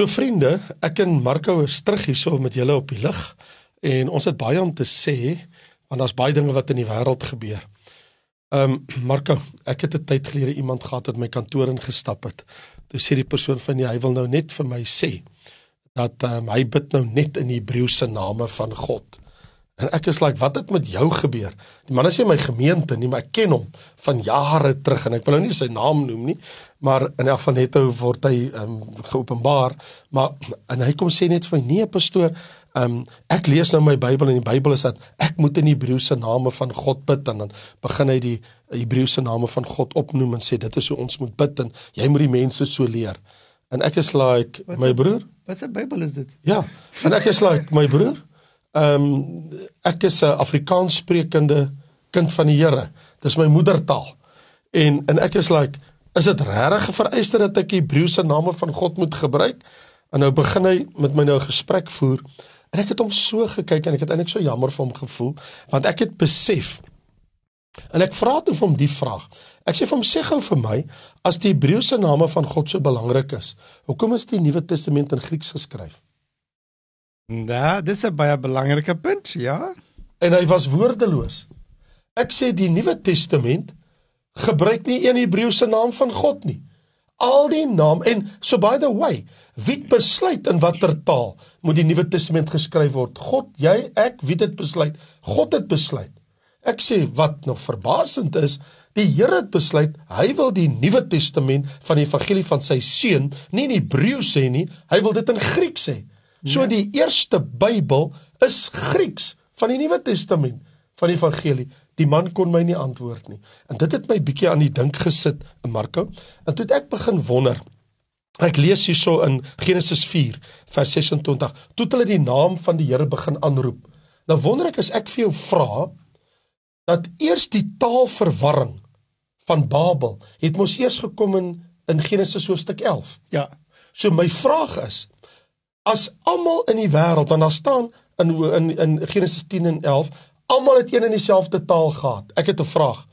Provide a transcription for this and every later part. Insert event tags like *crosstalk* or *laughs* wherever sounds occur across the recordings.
So vriende, ek en Marco is terug hierso met julle op die lig en ons het baie om te sê want daar's baie dinge wat in die wêreld gebeur. Ehm um, Marco, ek het 'n tyd gelede iemand gehad wat my kantoor ingestap het. Toe sê die persoon van die hy wil nou net vir my sê dat ehm um, hy bid nou net in Hebreëse name van God. En ek is like, wat het met jou gebeur? Die man is nie my gemeente nie, maar ek ken hom van jare terug en ek wil nou nie sy naam noem nie, maar in elk geval net hoe word hy um, geopenbaar, maar en hy kom sê net vir my, nee pastoor, um, ek lees nou my Bybel en die Bybel is dat ek moet in die Hebreëse name van God bid en dan begin hy die Hebreëse name van God opnoem en sê dit is hoe ons moet bid en jy moet die mense so leer. En ek is like, wat my broer, wat 'n Bybel is dit? Ja. En ek is like, my broer, Ehm um, ek is 'n Afrikaans sprekende kind van die Here. Dis my moedertaal. En en ek is like, is dit regtig vereiste dat ek Hebreëse name van God moet gebruik? En nou begin hy met my nou 'n gesprek voer. En ek het hom so gekyk en ek het eintlik so jammer vir hom gevoel want ek het besef en ek vra toe vir hom die vraag. Ek sê vir hom sê gou vir my as die Hebreëse name van God so belangrik is, hoekom is die Nuwe Testament in Grieks geskryf? Ja, dis 'n baie belangrike punt, ja. En hy was woordeloos. Ek sê die Nuwe Testament gebruik nie een Hebreëse naam van God nie. Al die naam en so by the way, wie besluit in watter taal moet die Nuwe Testament geskryf word? God, jy, ek, wie dit besluit? God het besluit. Ek sê wat nog verbasend is, die Here het besluit hy wil die Nuwe Testament van die evangelie van sy seun nie in Hebreëus sê nie, hy wil dit in Grieks sê. So die eerste Bybel is Grieks van die Nuwe Testament van die Evangelie. Die man kon my nie antwoord nie. En dit het my bietjie aan die dink gesit Marko. En toe ek begin wonder. Ek lees hierso in Genesis 4 vers 26. Toe hulle die naam van die Here begin aanroep. Nou wonder ek as ek vir jou vra dat eers die taalverwarring van Babel het mos eers gekom in in Genesis hoofstuk 11. Ja. So my vraag is, as almal in die wêreld en daar staan in in in Genesis 10 en 11 almal het een en dieselfde taal gehad. Ek het 'n vraag.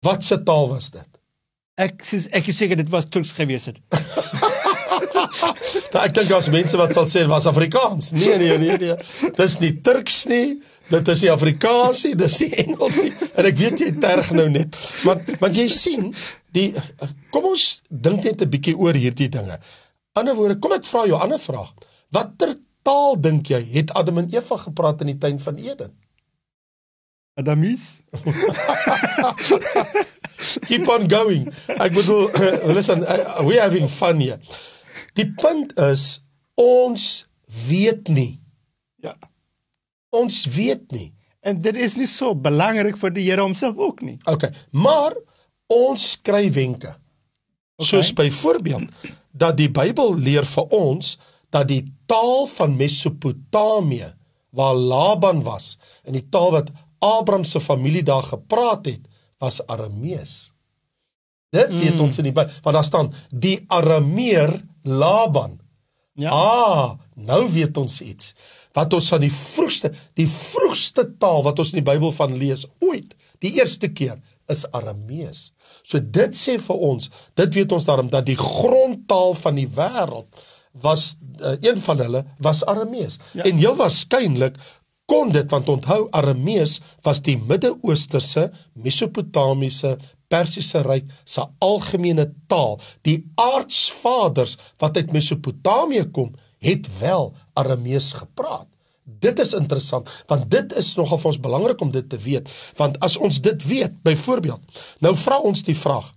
Wat se taal was dit? Ek ek is seker dit was Turks gewees het. *laughs* Daar ek dink daar's mense wat sal sê dit was Afrikaans. Nee nee nee nee. Dis nie Turks nie. Dit is nie Afrikaans nie, dis nie Engels nie. En ek weet jy terg nou net. Maar want jy sien, die kom ons dink net 'n bietjie oor hierdie dinge. Ander woorde, kom ek vra jou 'n ander vraag. Watter taal dink jy het Adam en Eva gepraat in die tuin van Eden? Adamies? *laughs* Keep on going. Ek bedoel, listen, uh, we having fun here. Die punt is ons weet nie. Ja. Ons weet nie. En dit is nie so belangrik vir die Here homself ook nie. Okay, maar ons kry wenke. Okay. Soos byvoorbeeld dat die Bybel leer vir ons dat die taal van Mesopotamië waar Laban was en die taal wat Abraham se familie daar gepraat het was Aramees. Dit weet mm. ons in die Bybel want daar staan die Arameer Laban. Ja. Ah, nou weet ons iets. Wat ons van die vroegste die vroegste taal wat ons in die Bybel van lees ooit, die eerste keer is Aramees. So dit sê vir ons, dit weet ons daarom dat die grondtaal van die wêreld was uh, een van hulle was Aramees. Ja. En heel waarskynlik kon dit want onthou Aramees was die Midde-Oosterse, Mesopotamiese, Persiese ryk se algemene taal. Die aardsvaders wat uit Mesopotamië kom, het wel Aramees gepraat. Dit is interessant want dit is nogal vir ons belangrik om dit te weet want as ons dit weet byvoorbeeld nou vra ons die vraag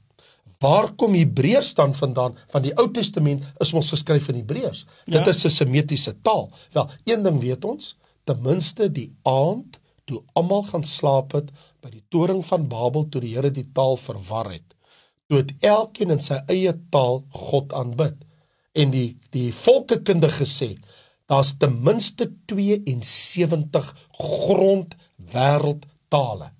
waar kom Hebreërs dan vandaan van die Ou Testament is ons geskryf in Hebreërs ja. dit is 'n semitiese taal wel een ding weet ons ten minste die aand toe almal gaan slaap het by die toring van Babel toe die Here die taal verwar het toe het elkeen in sy eie taal God aanbid en die die volke kundige gesê daar's ten minste 72 grond wêreldtale.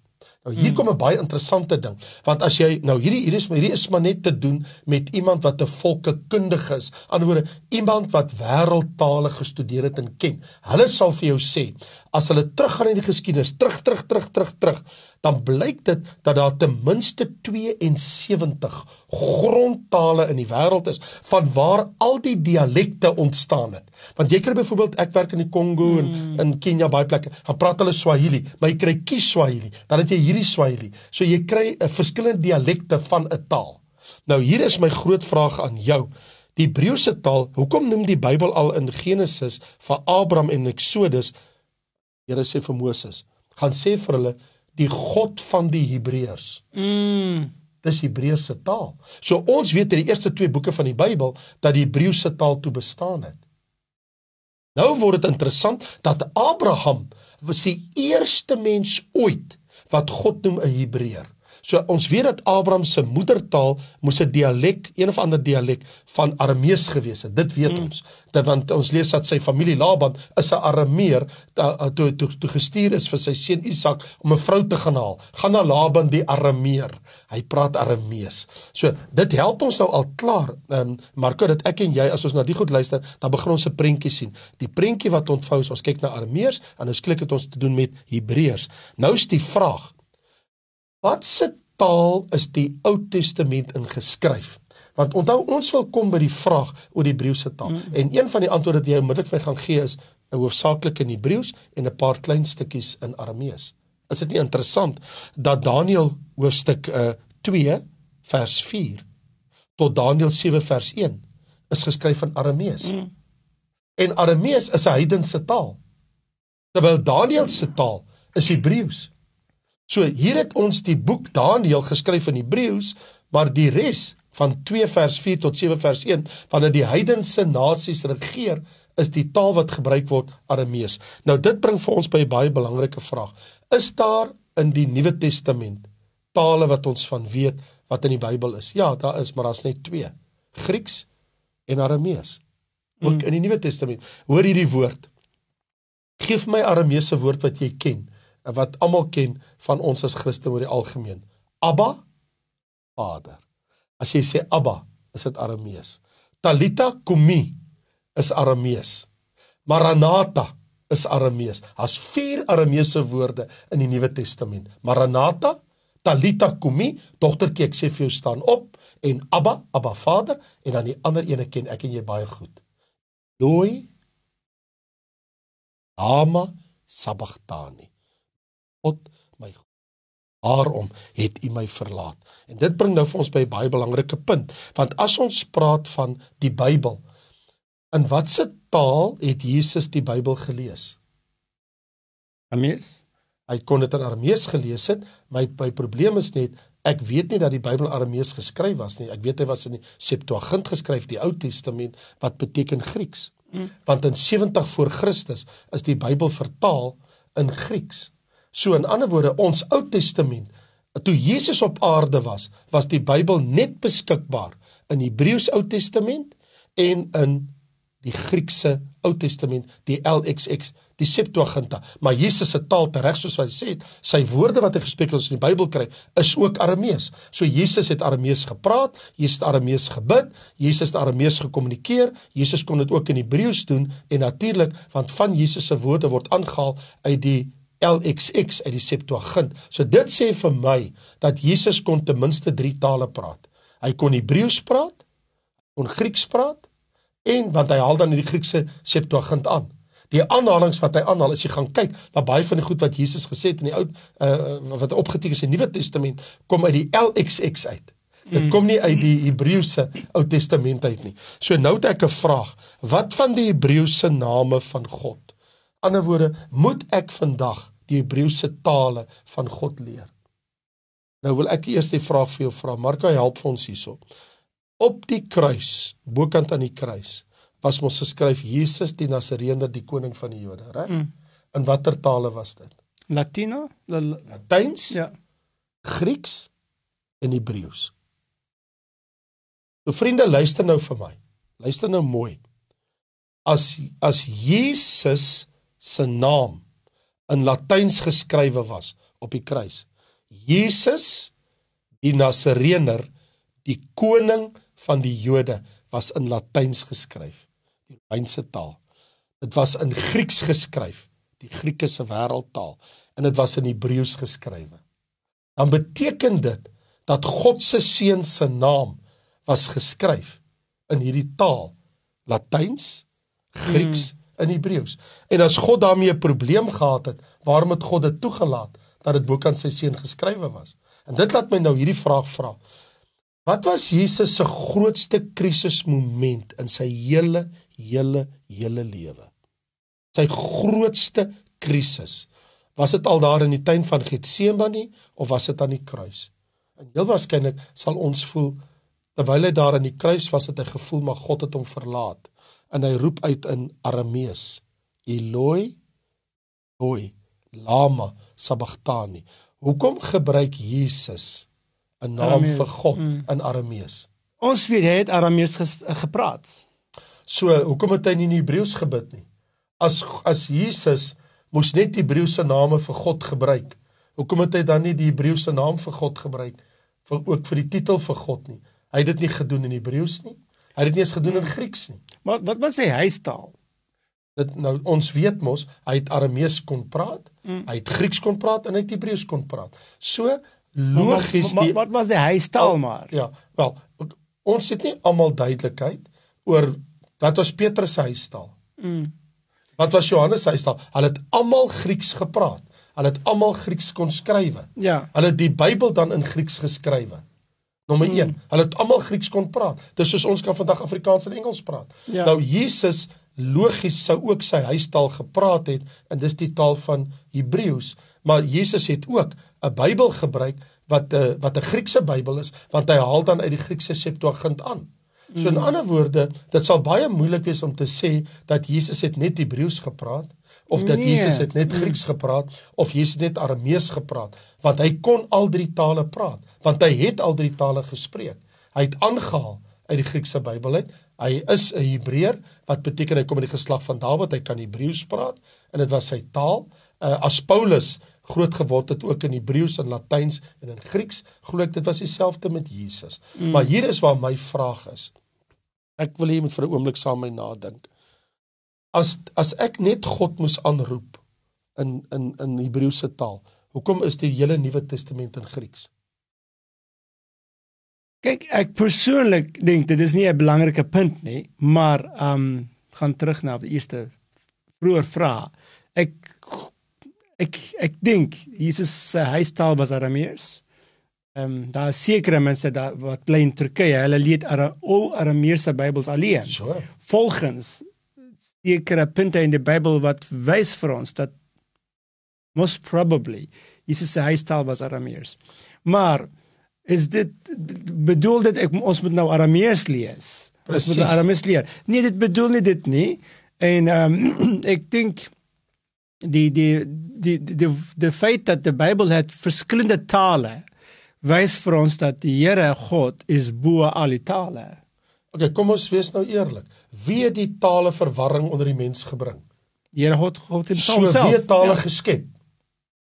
Nou hier kom 'n baie interessante ding, want as jy nou hierdie hier is maar hierdie is maar net te doen met iemand wat 'n volkekundige is. Anderswoorde iemand wat wêreldtale gestudeer het en ken. Hulle sal vir jou sê as hulle teruggaan in die geskiedenis, terug terug terug terug terug, dan blyk dit dat daar ten minste 72 grondtale in die wêreld is van waar al die dialekte ontstaan het. Want jy kry byvoorbeeld ek werk in die Kongo en in Kenia baie plekke, dan praat hulle Swahili, maar jy kry Kiswahili, dan het jy hierdie Swahili. So jy kry 'n verskillende dialekte van 'n taal. Nou hier is my groot vraag aan jou. Die Hebreëse taal, hoekom noem die Bybel al in Genesis vir Abraham en Exodus Here sê vir Moses, gaan sê vir hulle die God van die Hebreërs. Mm. Dis Hebreëse taal. So ons weet uit die eerste twee boeke van die Bybel dat die Hebreëse taal toe bestaan het. Nou word dit interessant dat Abraham was die eerste mens ooit wat God noem 'n Hebreër. So ons weet dat Abraham se moedertaal moes 'n dialek, een of ander dialek van Aramees gewees het. Dit weet mm. ons. Dat want ons lees dat sy familie Laban is 'n Arameer toe toe toe gestuur is vir sy seun Isak om 'n vrou te gaan haal. Gaan na Laban die Arameer. Hy praat Aramees. So dit help ons nou al klaar. Ehm um, Marko dat ek en jy as ons na die goed luister, dan begin ons 'n prentjie sien. Die prentjie wat ontvou is ons kyk na Arameers en ons kyk dit ons te doen met Hebreërs. Nou is die vraag Wat se taal is die Ou Testament ingeskryf? Want onthou ons wil kom by die vraag oor die Hebreëse taal. Mm. En een van die antwoorde wat jy onmiddellik vir gaan gee is hoofsaaklik in Hebreëus en 'n paar klein stukkies in Aramees. Is dit nie interessant dat Daniël hoofstuk uh, 2 vers 4 tot Daniël 7 vers 1 is geskryf in Aramees? Mm. En Aramees is 'n heidense taal. Terwyl Daniël se taal is Hebreëus. So hier het ons die boek Daniël geskryf in Hebreëus, maar die res van 2 vers 4 tot 7 vers 1 wanneer die heidense nasies regeer, is die taal wat gebruik word Aramees. Nou dit bring vir ons by 'n baie belangrike vraag. Is daar in die Nuwe Testament tale wat ons van weet wat in die Bybel is? Ja, daar is, maar daar's net 2. Grieks en Aramees. Ook hmm. in die Nuwe Testament. Hoor hierdie woord. Geef my Arameese woord wat jy ken wat almal ken van ons as Christene oor die algemeen. Abba Vader. As jy sê Abba, is dit Aramees. Talita kumi is Aramees. Maranatha is Aramees. Daar's vier Arameese woorde in die Nuwe Testament. Maranatha, Talita kumi, dogtertjie, ek sê vir jou staan op en Abba, Abba Vader en dan die ander ene ken ek en jy baie goed. Loi Ama Sabachthani. God my Waarom het U my verlaat? En dit bring nou vir ons by 'n baie belangrike punt, want as ons praat van die Bybel, in watter taal het Jesus die Bybel gelees? Aramees. Hy kon dit in Aramees gelees het. My my probleem is net ek weet nie dat die Bybel Aramees geskryf was nie. Ek weet hy was in die Septuagint geskryf, die Ou Testament wat beteken Grieks. Mm. Want in 70 voor Christus is die Bybel vertaal in Grieks. So in ander woorde, ons Ou Testament, toe Jesus op aarde was, was die Bybel net beskikbaar in Hebreëus Ou Testament en in die Griekse Ou Testament, die LXX, die Septuaginta. Maar Jesus se taal tereg soos hy sê, sy woorde wat hy gespreek het ons in die Bybel kry, is ook Aramees. So Jesus het Aramees gepraat, Jesus het Aramees gebid, Jesus het Aramees gekommunikeer, Jesus kon dit ook in Hebreëus doen en natuurlik want van Jesus se woorde word aangehaal uit die LXX uit die Septuagint. So dit sê vir my dat Jesus kon ten minste 3 tale praat. Hy kon Hebreëus praat, kon Grieks praat en want hy haal dan die Griekse Septuagint aan. Die aanhalinge wat hy aanhaal as jy gaan kyk, dat baie van die goed wat Jesus gesê het in die ou uh, wat opgeteken is in die Nuwe Testament kom uit die LXX uit. Dit kom nie uit die Hebreëse Ou Testament uit nie. So nou het ek 'n vraag. Wat van die Hebreëse name van God? Ander woorde, moet ek vandag die Hebreëse tale van God leer? Nou wil ek eers die vraag vir jou vra. Marko, help vir ons hierso. Op die kruis, bokant aan die kruis, was mos geskryf Jesus die Nasareëner, die koning van die Jode, reg? Mm. In watter tale was dit? Latino, Latyns? Ja. Grieks en Hebreëus. So vriende, luister nou vir my. Luister nou mooi. As as Jesus se naam in Latyns geskrywe was op die kruis. Jesus die Nasareëner, die koning van die Jode was in Latyns geskryf, die Romeinse taal. Dit was in Grieks geskryf, die Grieke se wêreldtaal en dit was in Hebreëus geskrywe. dan beteken dit dat God se seun se naam was geskryf in hierdie taal Latyns, Grieks en Hebreëus. En as God daarmee 'n probleem gehad het, waarom het God dit toegelaat dat dit bokant sy seun geskrywe was? En dit laat my nou hierdie vraag vra. Wat was Jesus se grootste krisismoment in sy hele hele hele lewe? Sy grootste krisis. Was dit al daar in die tuin van Getsemane of was dit aan die kruis? En heel waarskynlik sal ons voel terwyl hy daar aan die kruis was, het hy gevoel maar God het hom verlaat. En hy roep uit in Aramees: Eloi, Eloi, lama sabachthani. Hoekom gebruik Jesus 'n naam Aramees. vir God mm. in Aramees? Ons weet hy het Aramees gepraat. So, hoekom het hy nie in Hebreëus gebid nie? As as Jesus moes net die Hebreëse name vir God gebruik. Hoekom het hy dan nie die Hebreëse naam vir God gebruik vir ook vir die titel vir God nie? Hy het dit nie gedoen in Hebreëus nie. Hy het dit nie eens gedoen in Grieks nie. Maar wat was sy huistaal? Dit nou ons weet mos hy het Aramees kon praat, mm. hy het Grieks kon praat en hy het Hebreëus kon praat. So logies die Wat was die huistaal al, maar? Ja, wel ons het nie almal duidelikheid oor wat was Petrus se huistaal. Mm. Wat was Johannes se huistaal? Hulle het almal Grieks gepraat. Hulle het almal Grieks kon skrywe. Ja. Hulle het die Bybel dan in Grieks geskrywe. Nommer 1. Hmm. Hulle het almal Grieks kon praat. Dis soos ons kan vandag Afrikaans en Engels praat. Ja. Nou Jesus logies sou ook sy huistaal gepraat het en dis die taal van Hebreëus, maar Jesus het ook 'n Bybel gebruik wat 'n eh, wat 'n Griekse Bybel is, want hy haal dan uit die Griekse Septuagint aan. So in hmm. ander woorde, dit sal baie moeilik wees om te sê dat Jesus het net Hebreëus gepraat of dat nee. Jesus het net Grieks gepraat of Jesus net Aramees gepraat want hy kon al drie tale praat want hy het al drie tale gespreek. Hy het aangehaal uit die Griekse Bybel uit. Hy is 'n Hebreër wat beteken hy kom uit die geslag van Dawid hy kan Hebreëus praat en dit was sy taal. Uh, as Paulus groot geword het ook in Hebreëus en Latyns en in Grieks glo ek dit was dieselfde met Jesus. Mm. maar hier is waar my vraag is. Ek wil hê jy moet vir 'n oomblik saam met my nadink as as ek net God moes aanroep in in in Hebreëse taal, hoekom is die hele Nuwe Testament in Grieks? Kyk, ek persoonlik dink dit is nie 'n belangrike punt nie, maar um gaan terug na die eerste vroeër vraag. Ek ek ek dink Jesus se huistaal was Aramees. Ehm um, daar sekere mense daar wat bly in Turkye, hulle lees Ara al Arameese Bybels alleen. Sure. Volgens sekere punte in die Bybel wat wys vir ons dat most probably Jesus se huistaal was Aramees. Maar is dit bedoel dit ek ons moet nou Aramees lees? Ons moet Aramees leer. Nee, dit bedoel nie dit nie. En um, *clears throat* ek dink die die die die die feit dat die Bybel het verskillende tale wys vir ons dat die Here God is bo al die tale. Okay, kom ons wees nou eerlik. Wie het die tale verwarring onder die mens gebring? Die Here God God homself. So wie het tale ja. geskep?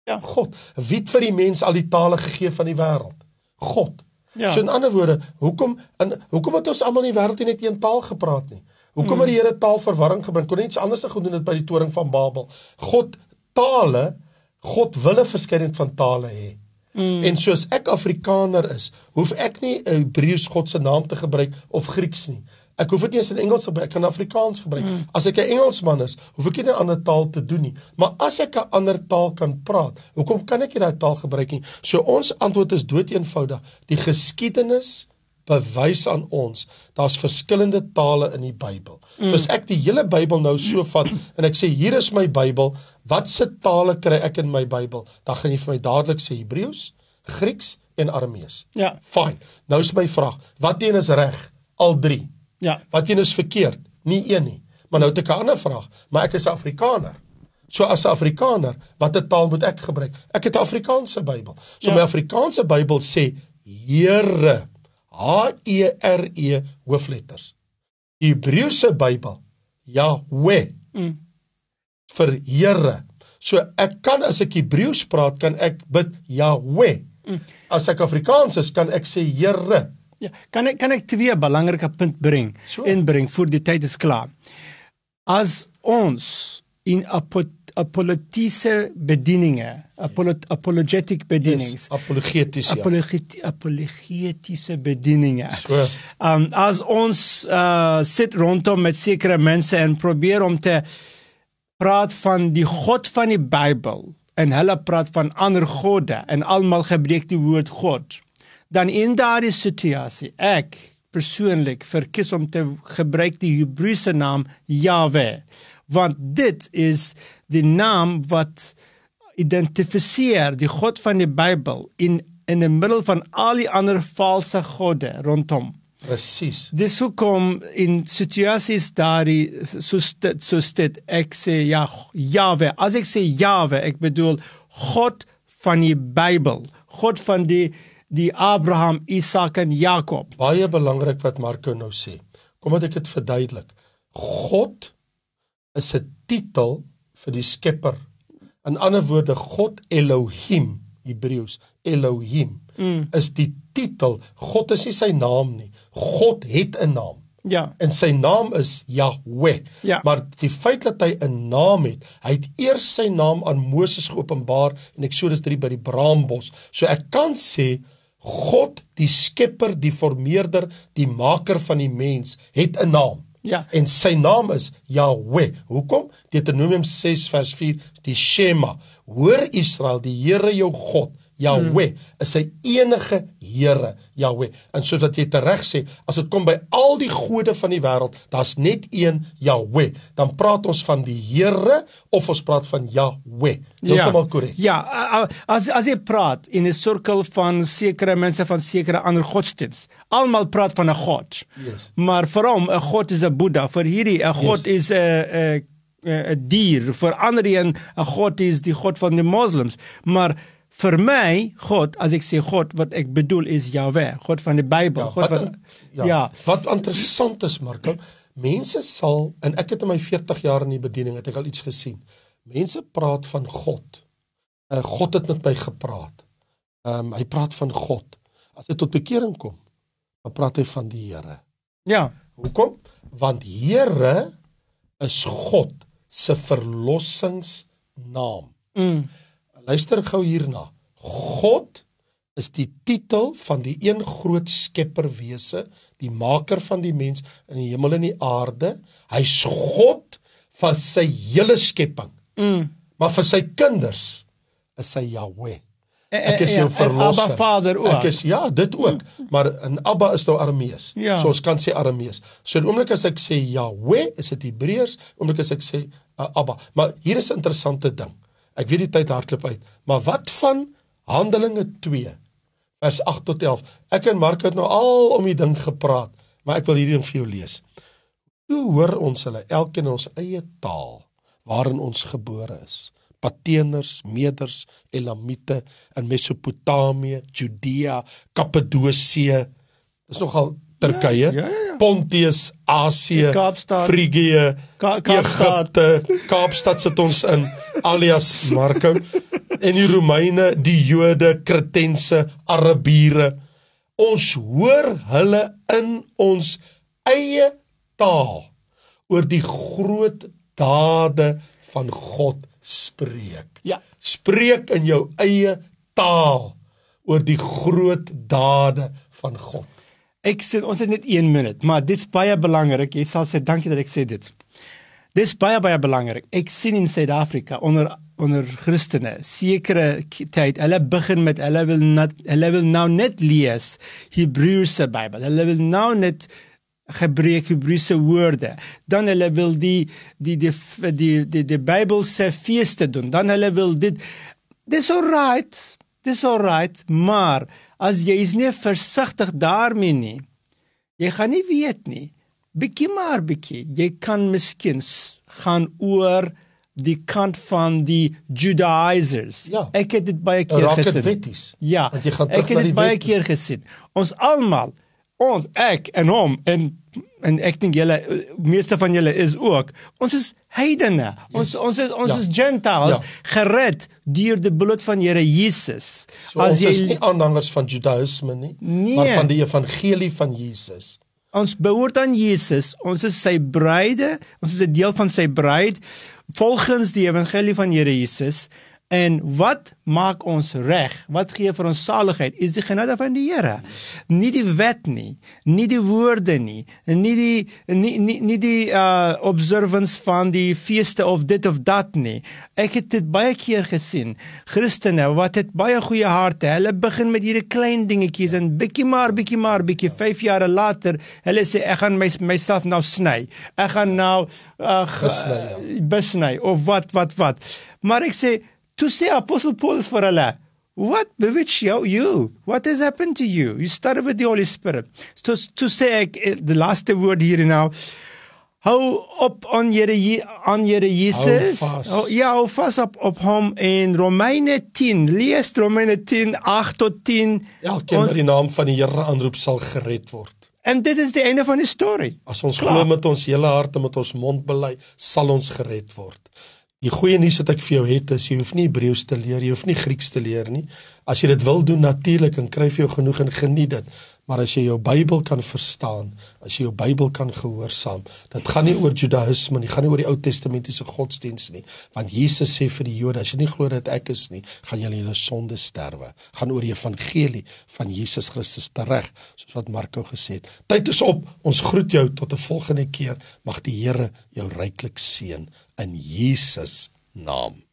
Ja, God. Wie het vir die mens al die tale gegee van die wêreld? God. Ja. So in ander woorde, hoekom in hoekom het ons almal in die wêreld net een taal gepraat nie? Hoekom het hmm. die Here taalverwarring gebring? Kon iets anders gedoen het by die toring van Babel? God tale, God wille verskeidenheid van tale hê. Mm. En soos ek Afrikaner is, hoef ek nie 'n Hebreëus God se naam te gebruik of Grieks nie. Ek hoef dit nie eens in Engels te gebruik, ek kan Afrikaans gebruik. Mm. As ek 'n Engelsman is, hoef ek nie 'n ander taal te doen nie. Maar as ek 'n ander taal kan praat, hoekom kan ek nie daai taal gebruik nie? So ons antwoord is doeteenvoudig. Die geskiedenis bewys aan ons daar's verskillende tale in die Bybel. Mm. So as ek die hele Bybel nou so vat en ek sê hier is my Bybel, watse tale kry ek in my Bybel? Dan gaan jy vir my dadelik sê Hebreëus, Grieks en Aramees. Ja. Fyn. Nou is my vraag, wat een is reg? Al 3. Ja. Wat een is verkeerd? Nie een nie. Maar nou het ek 'n ander vraag, maar ek is Afrikaner. So as 'n Afrikaner, watter taal moet ek gebruik? Ek het 'n Afrikaanse Bybel. So ja. my Afrikaanse Bybel sê Here H E R E hoofletters. Die Hebreëse Bybel Yahweh mm. vir Here. So ek kan as ek Hebreëus praat, kan ek bid Yahweh. Mm. As ek Afrikaans is, kan ek sê Here. Ja, kan ek kan ek twee belangrike punt bring so. inbring voor die tyd is klaar. As ons in apologetiese bedieninge, apolo, apologetic bedienings. Yes, apologeties ja. Apologet, apologetiese bedieninge. So. Um as ons uh sit rondom met sekere mense en probeer om te praat van die God van die Bybel en hulle praat van ander gode en almal gebruik die woord God. Dan in daardie situasie ek persoonlik verkies om te gebruik die Hebreëse naam Jahwe want dit is die naam wat identifiseer die God van die Bybel in in die middel van al die ander valse gode rondom. Presies. Dis hoekom in situasies daardie soos dit soos dit ek sê ja Jahwe. As ek sê Jahwe, ek bedoel God van die Bybel, God van die die Abraham, Isak en Jakob. Baie belangrik wat Marco nou sê. Kom dat ek dit verduidelik. God is 'n titel vir die Skepper. In ander woorde God Elohim, Hebreëus, Elohim mm. is die titel. God is nie sy naam nie. God het 'n naam. Ja. En sy naam is Yahweh. Ja. Maar die feit dat hy 'n naam het, hy het eers sy naam aan Moses geopenbaar in Eksodus 3 by die Braambos. So ek kan sê God, die skepper, die vormeerder, die maker van die mens, het 'n naam. Ja. En sy naam is Yahweh. Hoekom? Deuteronomium 6 vers 4, die Shema. Hoor Israel, die Here jou God Yahweh hmm. is sy enige Here, Yahweh. En soos wat jy tereg sê, as dit kom by al die gode van die wêreld, daar's net een Yahweh. Dan praat ons van die Here of ons praat van Yahweh. Heeltemal korrek. Ja, as as jy praat in 'n sirkel van sekere mense van sekere ander godsdiens, almal praat van 'n God. Yes. Maar vir hom 'n God is 'n Boeddha, vir hierdie 'n God yes. is 'n 'n 'n dier, vir ander een 'n God is die God van die moslems. Maar vir my God as ek sê God wat ek bedoel is Jahwe God van die Bybel ja, God wat, van ja, ja. wat interessant is Marko mense sal en ek het in my 40 jaar in die bediening het ek al iets gesien. Mense praat van God. Uh, God het met my gepraat. Um, hy praat van God. As dit tot bekering kom dan praat hy van die Here. Ja. Hoekom? Want Here is God se verlossingsnaam. Mm luister gou hierna. God is die titel van die een groot skepperwese, die maker van die mens in die hemel en die aarde. Hy's God vir sy hele skepping. Mm. Maar vir sy kinders is hy Yahweh. Eh, Ek is ja, jou verlosser. Abba Vader ook. Ek is ja, dit ook. Maar in Abba is nou Aramees. Ja. So ons kan sê Aramees. So in oomblik as ek sê Yahweh, is dit Hebreërs, oomblik as ek sê uh, Abba. Maar hier is 'n interessante ding. Ek weet die tyd hardloop uit, maar wat van Handelinge 2 vers 8 tot 11? Ek en Mark het nou al om die ding gepraat, maar ek wil hierdie ding vir jou lees. Hoe hoor ons hulle elkeen in ons eie taal waarin ons gebore is? Pateners, Meders, Elamite in Mesopotamië, Judea, Kappadosie. Dis nogal Turkye. Ja, ja, ja. Pontius, Asië, Kaapstad, Frigië, Ka Kaapstad, Egipte, Kaapstad sit ons in alias Marko en die Romeine, die Jode, Kretense, Arabiere. Ons hoor hulle in ons eie taal oor die groot dade van God spreek. Ja. Spreek in jou eie taal oor die groot dade van God. Ek sê ons het net 1 minuut, maar dit's baie belangrik. Jy sal sê dankie dat ek sê dit. Dis baie baie belangrik. Ek sien in Suid-Afrika onder onder Christene sekere tyd, hulle begin met hulle wil net hulle wil nou net lees Hebreëse Bybel. Hulle wil nou net gebruik Hebreëse woorde. Dan hulle wil die die die die die, die Bybel se feeste doen. Dan hulle wil dit Dis alright. Dis alright, maar as jy is nie versigtig daarmee nie, jy gaan nie weet nie. Bietjie maar bietjie, jy kan miskien gaan oor die kant van die Judaizers. Ja. Ek het dit baie keer gesien. Wetties, ja, want jy gaan terug ek het dit baie keer gesien. Ons almal, ons ek en hom en en ek dink julle meeste van julle is ook. Ons is heidene. Ons yes. ons is ons ja. is gentiles ja. gered deur die bloed van Here Jesus. So As jy is nie aanhangers van Judaïsme nie, nee. maar van die evangelie van Jesus. Ons behoort aan Jesus. Ons is sy bruide. Ons is 'n deel van sy bruid. volgens die evangelie van Here Jesus En wat maak ons reg? Wat gee vir ons saligheid? Is die genade van die Here. Nie die wet nie, nie die woorde nie, nie die nie nie, nie die uh observance van die feeste of dit of dat nie. Ek het dit baie keer gesien. Christene wat het baie goeie harte. Hulle begin met hierdie klein dingetjies en bietjie maar bietjie maar bietjie 5 jaar later, hulle sê ek gaan my myself nou sny. Ek gaan nou uh besny, ja. besny of wat wat wat. Maar ek sê to say Apostle Paul is for Allah. What bewitched you? What has happened to you? You started with the Holy Spirit. So to say eh, the last word here now. Hou op aan Here aan Here Jesus. Oh, ja, hou vas op op hom in Romeine 10. Lees Romeine 10 8 tot 10. Elkeen wat die naam van die Here aanroep sal gered word. En dit is die einde van die storie. As ons glo met ons hele hart en met ons mond bely, sal ons gered word. Die goeie nuus wat ek vir jou het is jy hoef nie Hebreëus te leer, jy hoef nie Grieks te leer nie. As jy dit wil doen natuurlik en kry vir jou genoeg en geniet dit. Maar as jy jou Bybel kan verstaan, as jy jou Bybel kan gehoorsaam, dit gaan nie oor Judaïsme nie, gaan nie oor die Ou Testamentiese godsdiens nie, want Jesus sê vir die Jode, as jy nie glo dat ek is nie, gaan julle julle sonde sterwe. Gaan oor die evangelie van Jesus Christus tereg, soos wat Marko gesê het. Tyd is op. Ons groet jou tot 'n volgende keer. Mag die Here jou ryklik seën in Jesus naam.